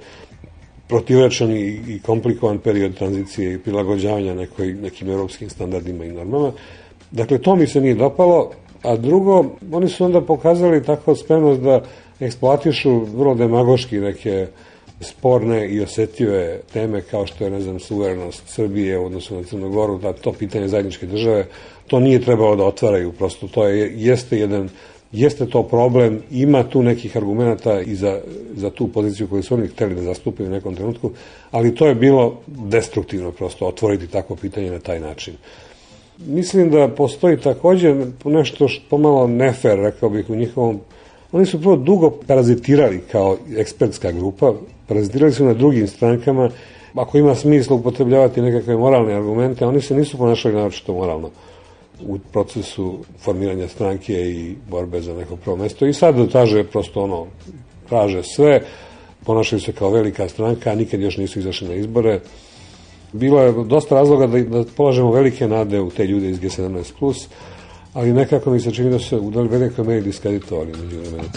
protivrečan i, i komplikovan period tranzicije i prilagođavanja nekoj, nekim evropskim standardima i normama. Dakle, to mi se nije dopalo, A drugo, oni su onda pokazali tako spremnost da eksploatišu vrlo demagoški neke sporne i osetljive teme kao što je, ne znam, suverenost Srbije u odnosu na Crnogoru, da to pitanje zajedničke države, to nije trebalo da otvaraju, prosto to je, jeste jedan jeste to problem, ima tu nekih argumenta i za, za tu poziciju koju su oni hteli da zastupaju u nekom trenutku, ali to je bilo destruktivno prosto otvoriti tako pitanje na taj način. Mislim da postoji takođe nešto što pomalo nefer, rekao bih, u njihovom Oni su prvo dugo parazitirali kao ekspertska grupa, parazitirali su na drugim strankama, ako ima smisla upotrebljavati nekakve moralne argumente, oni se nisu ponašali naročito moralno u procesu formiranja stranke i borbe za neko prvo mesto. I sad traže prosto ono, traže sve, ponašaju se kao velika stranka, a nikad još nisu izašli na izbore. Bilo je dosta razloga da, da polažemo velike nade u te ljude iz G17+, ali nekako mi se čini da su se u velikoj meri diskreditovali među vremenu.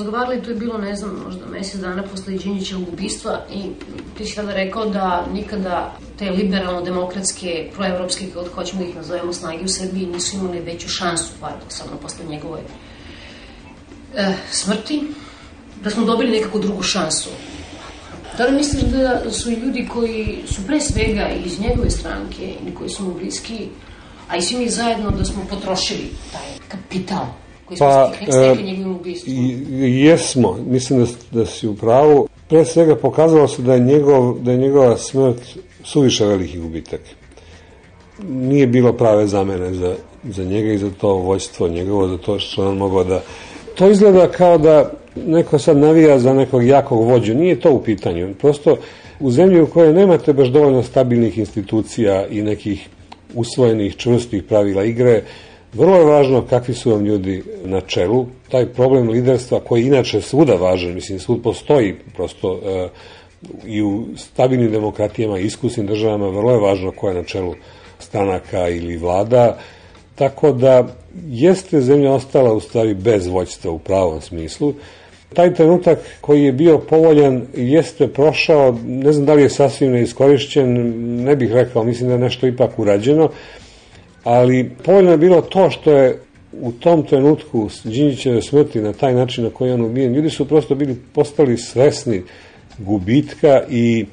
Razgovarali, to je bilo, ne znam, možda mesec dana posle Đinjićevog ubistva i ti si tada rekao da nikada te liberalno-demokratske, proevropske, kako hoćemo da ih nazovemo, snage u Srbiji nisu imali veću šansu, paradoksalno, posle njegove e, smrti, da smo dobili nekako drugu šansu. Da li misliš da su i ljudi koji su pre svega iz njegove stranke i koji su mu bliski, a i svi mi zajedno da smo potrošili taj kapital koji smo pa, stekli e? Jesmo, mislim da, da si u pravu. Pre svega pokazalo se da je, njegov, da je njegova smrt suviše veliki gubitak. Nije bilo prave zamene za, za njega i za to vojstvo njegovo, za to što on mogao da to izgleda kao da neko sad navija za nekog jakog vođu. Nije to u pitanju. Prosto u zemlji u kojoj nemate baš dovoljno stabilnih institucija i nekih usvojenih čvrstih pravila igre, vrlo je važno kakvi su vam ljudi na čelu. Taj problem liderstva koji inače svuda važan, mislim svud postoji prosto e, i u stabilnim demokratijama i iskusnim državama vrlo je važno ko je na čelu stranaka ili vlada Tako da jeste zemlja ostala u stvari bez voćstva u pravom smislu. Taj trenutak koji je bio povoljan jeste prošao, ne znam da li je sasvim neiskorišćen, ne bih rekao, mislim da je nešto ipak urađeno, ali povoljno je bilo to što je u tom trenutku Đinjićeve smrti na taj način na koji je on ubijen, ljudi su prosto bili postali svesni gubitka i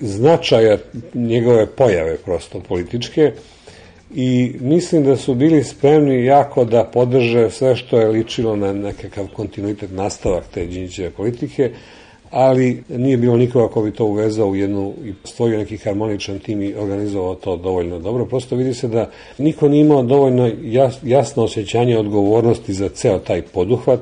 značaja njegove pojave prosto političke. I mislim da su bili spremni jako da podrže sve što je ličilo na nekakav kontinuitet nastavak te Đinjićeve politike, ali nije bilo nikoga ko bi to uvezao u jednu i stvorio neki harmoničan tim i organizovao to dovoljno dobro. Prosto vidi se da niko nije imao dovoljno jasno osjećanje odgovornosti za ceo taj poduhvat,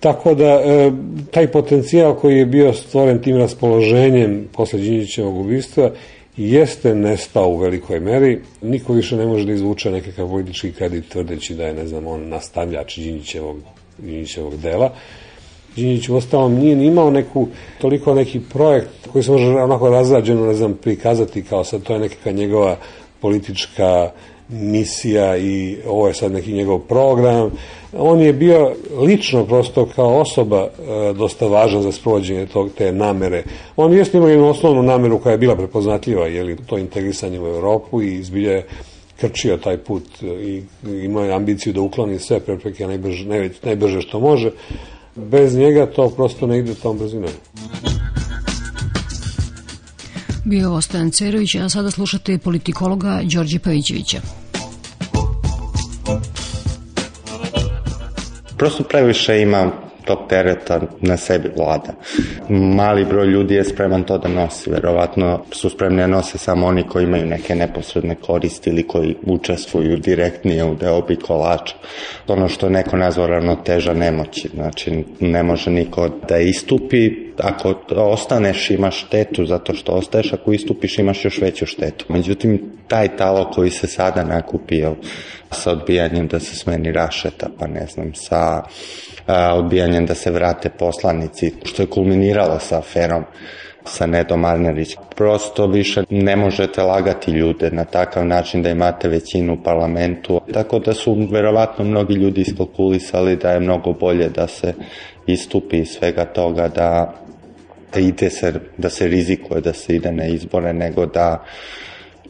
Tako da e, taj potencijal koji je bio stvoren tim raspoloženjem posle Đinđićevog ubistva jeste nestao u velikoj meri. Niko više ne može da izvuče nekakav politički kredit tvrdeći da je, ne znam, on nastavljač Đinđićevog, Đinđićevog dela. Đinđić u ostalom nije ni imao neku, toliko neki projekt koji se može onako razrađeno, ne znam, prikazati kao sad to je nekakva njegova politička misija i ovo je sad neki njegov program. On je bio lično prosto kao osoba e, dosta važan za sprovođenje tog, te namere. On je imao jednu osnovnu nameru koja je bila prepoznatljiva, je li to integrisanje u Europu i izbilje je krčio taj put i imao je ambiciju da ukloni sve prepreke najbrže, najbrže što može. Bez njega to prosto ne ide tom brzinom. Bio je ovo Stojan Cerović, a sada slušate politikologa Đorđe Pavićevića. Prosto previše ima tog tereta na sebi vlada. Mali broj ljudi je spreman to da nosi. Verovatno su spremni da nose samo oni koji imaju neke neposredne koristi ili koji učestvuju direktnije u deobi kolača. Ono što neko nazvao ravnoteža nemoći. Znači, ne može niko da istupi. Ako ostaneš imaš štetu zato što ostaješ, ako istupiš imaš još veću štetu. Međutim, taj talo koji se sada nakupio sa odbijanjem da se smeni Rašeta, pa ne znam, sa a, odbijanjem da se vrate poslanici, što je kulminiralo sa aferom sa Nedom Arnerić. Prosto više ne možete lagati ljude na takav način da imate većinu u parlamentu. Tako da su verovatno mnogi ljudi iskalkulisali da je mnogo bolje da se istupi iz svega toga, da ide se, da se rizikuje da se ide na izbore, nego da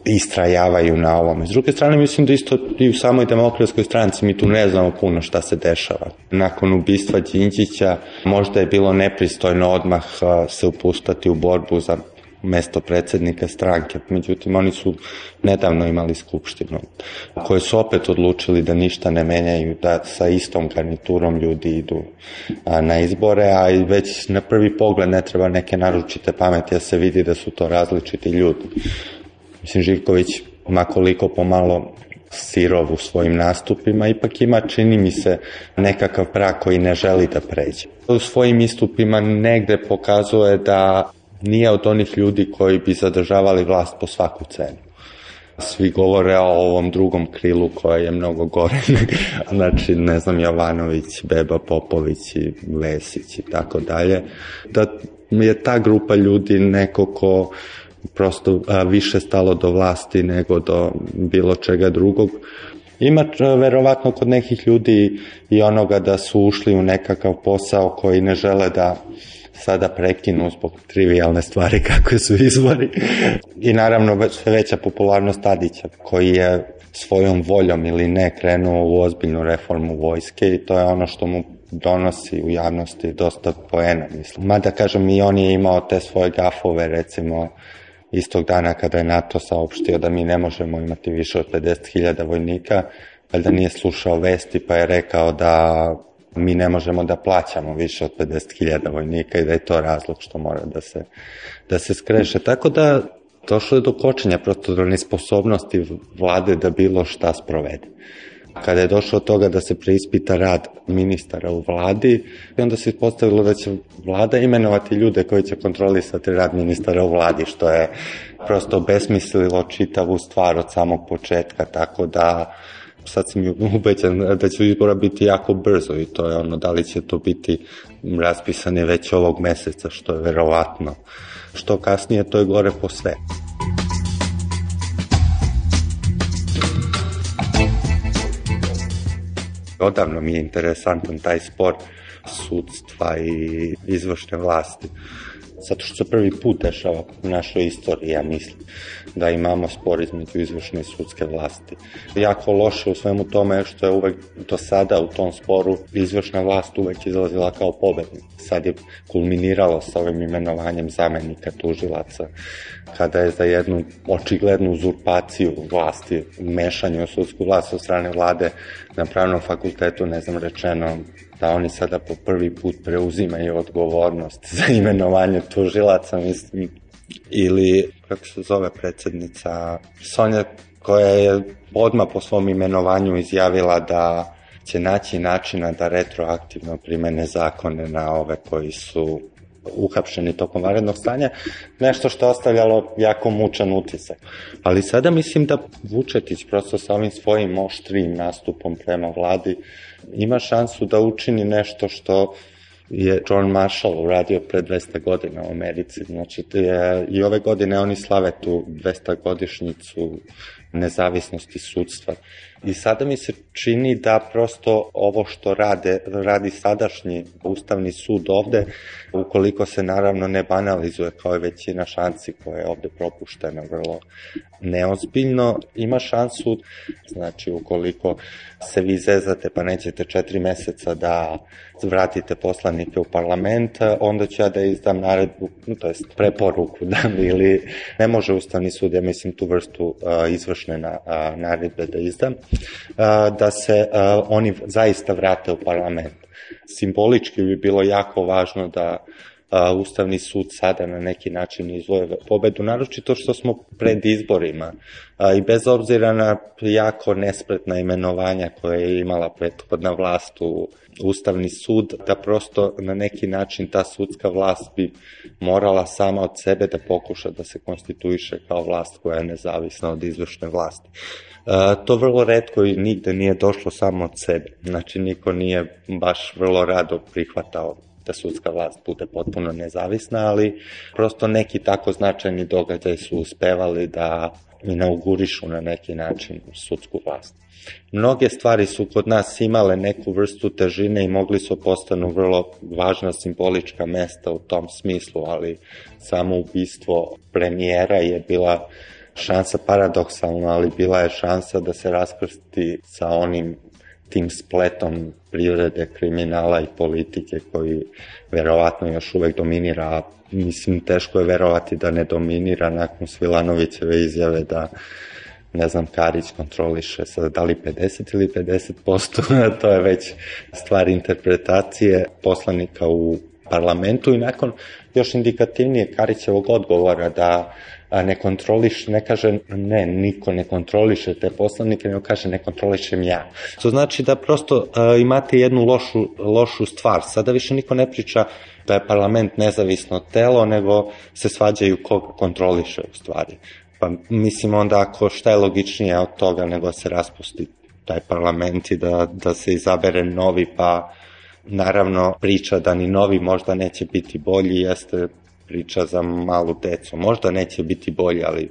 istrajavaju na ovome. S druge strane, mislim da isto i u samoj demokratskoj stranci mi tu ne znamo puno šta se dešava. Nakon ubistva Đinđića možda je bilo nepristojno odmah se upustati u borbu za mesto predsednika stranke. Međutim, oni su nedavno imali skupštinu koje su opet odlučili da ništa ne menjaju, da sa istom garniturom ljudi idu na izbore, a i već na prvi pogled ne treba neke naručite pameti, da se vidi da su to različiti ljudi. Mislim, Živković, makoliko pomalo sirov u svojim nastupima, ipak ima, čini mi se, nekakav prak koji ne želi da pređe. U svojim istupima negde pokazuje da nije od onih ljudi koji bi zadržavali vlast po svaku cenu. Svi govore o ovom drugom krilu koje je mnogo gore. [laughs] znači, ne znam, Jovanović, Beba Popović i Vesić i tako dalje. Da je ta grupa ljudi neko ko prosto više stalo do vlasti nego do bilo čega drugog. Ima verovatno kod nekih ljudi i onoga da su ušli u nekakav posao koji ne žele da sada prekinu zbog trivialne stvari [laughs] kakve su izbori. I naravno sve veća popularnost Tadića koji je svojom voljom ili ne krenuo u ozbiljnu reformu vojske i to je ono što mu donosi u javnosti dosta poena, mislim. Mada kažem i on je imao te svoje gafove, recimo istog dana kada je NATO saopštio da mi ne možemo imati više od 50.000 vojnika, valjda nije slušao vesti pa je rekao da mi ne možemo da plaćamo više od 50.000 vojnika i da je to razlog što mora da se, da se skreše. Tako da došlo je do kočenja, prosto do nesposobnosti vlade da bilo šta sprovede kada je došlo toga da se preispita rad ministara u vladi i onda se ispostavilo da će vlada imenovati ljude koji će kontrolisati rad ministara u vladi, što je prosto besmislilo čitavu stvar od samog početka, tako da sad sam ubeđen da će izbora biti jako brzo i to je ono da li će to biti raspisane već ovog meseca, što je verovatno. Što kasnije, to je gore po sve. Odavno mi je interesantan taj spor sudstva i izvršne vlasti. Zato što se prvi put dešava u našoj istoriji, ja mislim, da imamo spor između izvršne i sudske vlasti. Jako loše u svemu tome što je uvek do sada u tom sporu izvršna vlast uvek izlazila kao pobednik. Sad je kulminiralo sa ovim imenovanjem zamenika tužilaca, kada je za jednu očiglednu uzurpaciju vlasti, mešanje u sudsku vlast od strane vlade na pravnom fakultetu, ne znam, rečeno da oni sada po prvi put preuzimaju odgovornost za imenovanje tužilaca, mislim, ili, kako se zove predsednica, Sonja, koja je odmah po svom imenovanju izjavila da će naći načina da retroaktivno primene zakone na ove koji su uhapšeni tokom varednog stanja, nešto što je ostavljalo jako mučan utisak. Ali sada mislim da Vučetić prosto sa ovim svojim oštrim nastupom prema vladi ima šansu da učini nešto što je John Marshall uradio pre 200 godina u Americi. Znači, je, i ove godine oni slave tu 200 godišnjicu nezavisnosti sudstva. I sada mi se čini da prosto ovo što rade, radi sadašnji Ustavni sud ovde, ukoliko se naravno ne banalizuje kao i većina šansi koja je ovde propuštena vrlo neozbiljno, ima šansu, znači ukoliko se vi zezate pa nećete četiri meseca da vratite poslanike u parlament, onda ću ja da izdam naredbu, to jest preporuku da ili ne može Ustavni sud, ja mislim tu vrstu uh, izvršne na, uh, naredbe da izdam, da se oni zaista vrate u parlament. Simbolički bi bilo jako važno da Ustavni sud sada na neki način izvoje pobedu, naročito što smo pred izborima i bez obzira na jako nespretna imenovanja koje je imala prethodna vlast u Ustavni sud, da prosto na neki način ta sudska vlast bi morala sama od sebe da pokuša da se konstituiše kao vlast koja je nezavisna od izvršne vlasti. To vrlo redko i nigde nije došlo samo od sebe. Znači, niko nije baš vrlo rado prihvatao da sudska vlast bude potpuno nezavisna, ali prosto neki tako značajni događaj su uspevali da inaugurišu na neki način sudsku vlast. Mnoge stvari su kod nas imale neku vrstu težine i mogli su postanu vrlo važna simbolička mesta u tom smislu, ali samo ubistvo premijera je bila šansa paradoksalna, ali bila je šansa da se raskrsti sa onim tim spletom prirode, kriminala i politike koji verovatno još uvek dominira, a mislim teško je verovati da ne dominira nakon Svilanovićeve izjave da ne znam, Karić kontroliše sada da li 50 ili 50%, [laughs] to je već stvar interpretacije poslanika u parlamentu i nakon još indikativnije Karićevog odgovora da ne kontroliš, ne kaže ne, niko ne kontroliše te poslanike, nego kaže ne kontrolišem ja. To znači da prosto uh, imate jednu lošu, lošu stvar. Sada više niko ne priča da je parlament nezavisno telo, nego se svađaju koga kontroliše u stvari. Pa mislim onda ako šta je logičnije od toga nego se raspusti taj parlament i da, da se izabere novi, pa naravno priča da ni novi možda neće biti bolji jeste priča za malu decu. Možda neće biti bolje, ali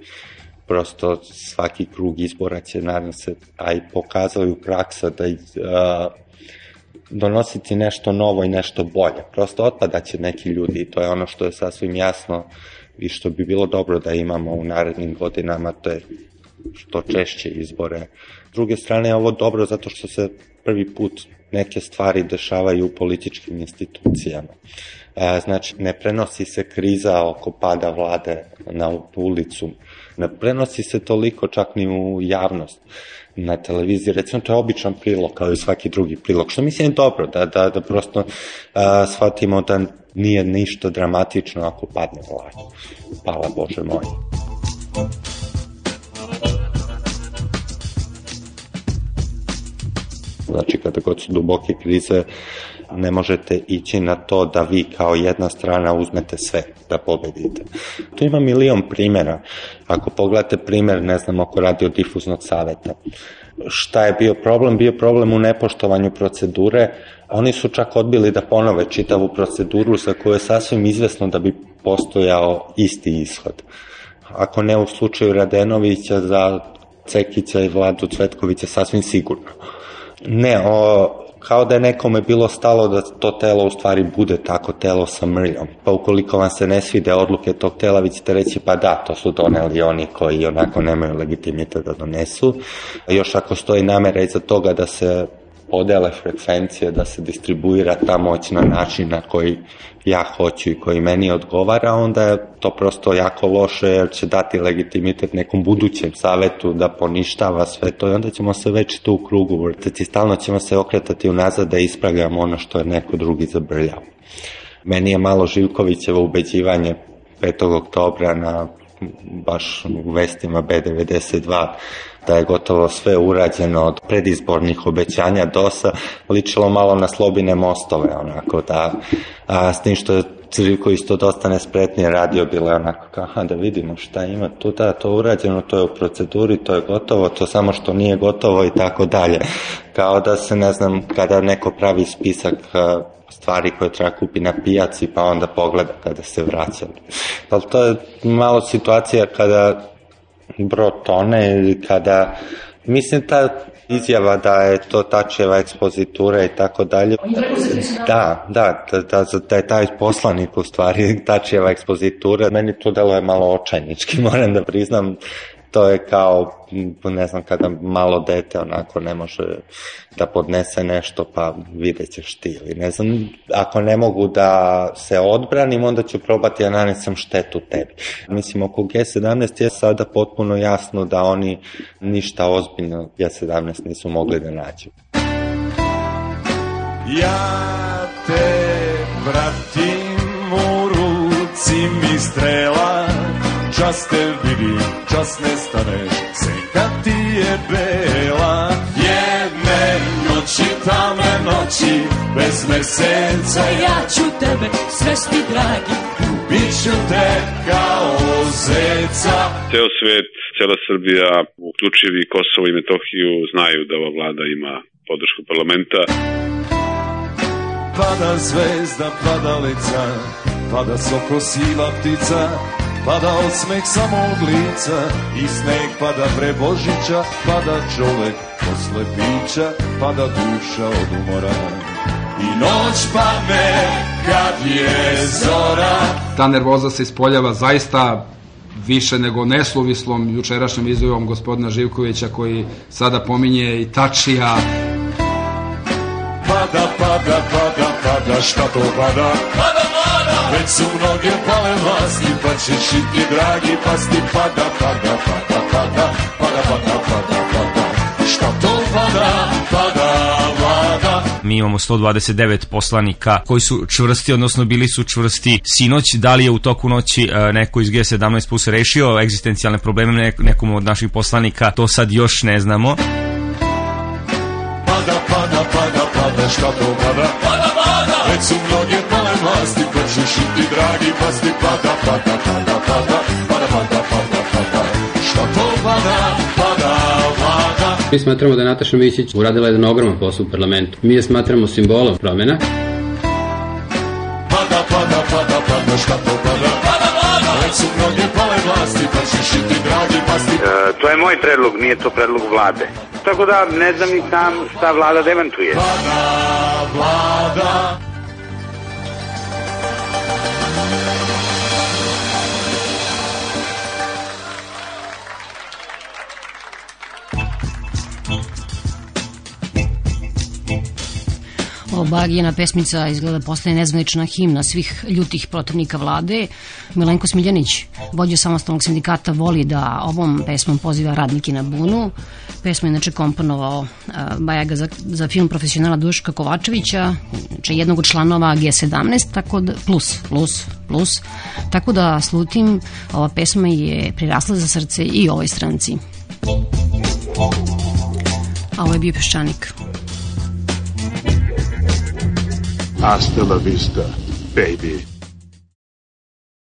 prosto svaki krug izbora će, nadam se, a i pokazali u praksa da uh, donositi nešto novo i nešto bolje. Prosto otpadaće neki ljudi i to je ono što je sasvim jasno i što bi bilo dobro da imamo u narednim godinama, to je što češće izbore. S druge strane je ovo dobro zato što se prvi put neke stvari dešavaju u političkim institucijama. Znači, ne prenosi se kriza oko pada vlade na ulicu, ne prenosi se toliko čak ni u javnost na televiziji, recimo to je običan prilog kao i svaki drugi prilog, što mislim je dobro, da, da, da prosto a, shvatimo da nije ništa dramatično ako padne vlada. Hvala Bože moj. Znači, kada god su duboke krize, ne možete ići na to da vi kao jedna strana uzmete sve da pobedite. Tu ima milion primjera. Ako pogledate primer, ne znam, oko radiodifuznog saveta, šta je bio problem? Bio problem u nepoštovanju procedure. Oni su čak odbili da ponove čitavu proceduru sa kojoj je sasvim izvesno da bi postojao isti ishod. Ako ne u slučaju Radenovića, za Cekića i Vladu Cvetkovića sasvim sigurno. Ne, o, kao da je nekome bilo stalo da to telo u stvari bude tako telo sa mrljom. Pa ukoliko vam se ne svide odluke tog tela, vi ćete reći pa da, to su doneli oni koji onako nemaju legitimitet da donesu. Još ako stoji namera iza toga da se podele frekvencije, da se distribuira ta moć na način na koji ja hoću i koji meni odgovara, onda je to prosto jako loše jer će dati legitimitet nekom budućem savetu da poništava sve to i onda ćemo se već tu u krugu vrtati. Stalno ćemo se okretati unazad da ispravljamo ono što je neko drugi zabrljao. Meni je malo Živkovićevo ubeđivanje 5. oktobra na baš u vestima B92 da je gotovo sve urađeno od predizbornih obećanja DOS-a, ličilo malo na slobine mostove, onako da, a, s tim što je Crivko isto dosta nespretnije radio, bilo je onako kao, da vidimo šta ima tu, da, to urađeno, to je u proceduri, to je gotovo, to samo što nije gotovo i tako dalje. Kao da se, ne znam, kada neko pravi spisak stvari koje treba kupi na pijaci, pa onda pogleda kada se vraća. Ali to je malo situacija kada bro tone ili kada Mislim ta izjava da je to Tačeva ekspozitura i tako dalje. Da, da, da, da, da je taj poslanik u stvari [laughs] Tačeva ekspozitura. Meni to delo je malo očajnički, [laughs] moram da priznam to je kao, ne znam, kada malo dete onako ne može da podnese nešto, pa vidjet ćeš ti ili ne znam, ako ne mogu da se odbranim, onda ću probati da nanesem štetu tebi. Mislim, oko G17 je sada potpuno jasno da oni ništa ozbiljno G17 nisu mogli da nađu. Ja te vratim u ruci mi strela čas te vidim, čas nestaneš, senka ti je bela. Jedne noći, tamne noći, bez meseca, ja ću tebe svesti dragi, bit ću te kao zeca. Ceo svet, cela Srbija, uključivi Kosovo i Metohiju, znaju da ova vlada ima podršku parlamenta. Pada zvezda, pada soko siva ptica, Pada osmeh samog lica i sneg pada pre Božića, pada čovek posle pića, pada duša od umora. I noć padne kad je zora. Ta nervoza se ispoljava zaista više nego neslovislom jučerašnjom izjavom gospodina Živkovića koji sada pominje i Tačija. Pada, pada, pada, pada, šta to pada? Pada, Već su mnoge pale vlasti, pa ćeš i ti dragi pasti, pada, pada, pada, pada, pada, pada, pada, pada. Šta to pada, pada, vlada. Mi imamo 129 poslanika koji su čvrsti, odnosno bili su čvrsti sinoć. Da li je u toku noći e, neko iz G17 plus rešio egzistencijalne probleme nekom od naših poslanika, to sad još ne znamo. Pada, pada, pada, pada, šta to? Pada, pada! Već su mnoge pale vlasti, ćeš i ti dragi pasti pada, pada, pada, pada, pada, pada, pada, pada. Šta to pada, pada, vlada? Mi smatramo da je Nataša Mićić uradila jedan ogroman posao u parlamentu. Mi je smatramo simbolom promjena. Pada, pada, pada, pada, šta to pada? Pada, pada! Već su mnoge pale vlasti, pa ćeš i ti dragi pasti. E, to je moj predlog, nije to predlog vlade. Tako da ne znam ni sam šta vlada demantuje. Pada, vlada. Bagijena pesmica izgleda postaje nezvanična himna svih ljutih protivnika vlade. Milenko Smiljanić, vođa samostalnog sindikata, voli da ovom pesmom poziva radnike na bunu. Pesmu je inače komponovao uh, Bajaga za, za film profesionala Duška Kovačevića, znači jednog od članova G17, tako da, plus, plus, plus. Tako da slutim, ova pesma je prirasla za srce i ovoj stranci. A ovo je bio peščanik. Hasta la vista, baby.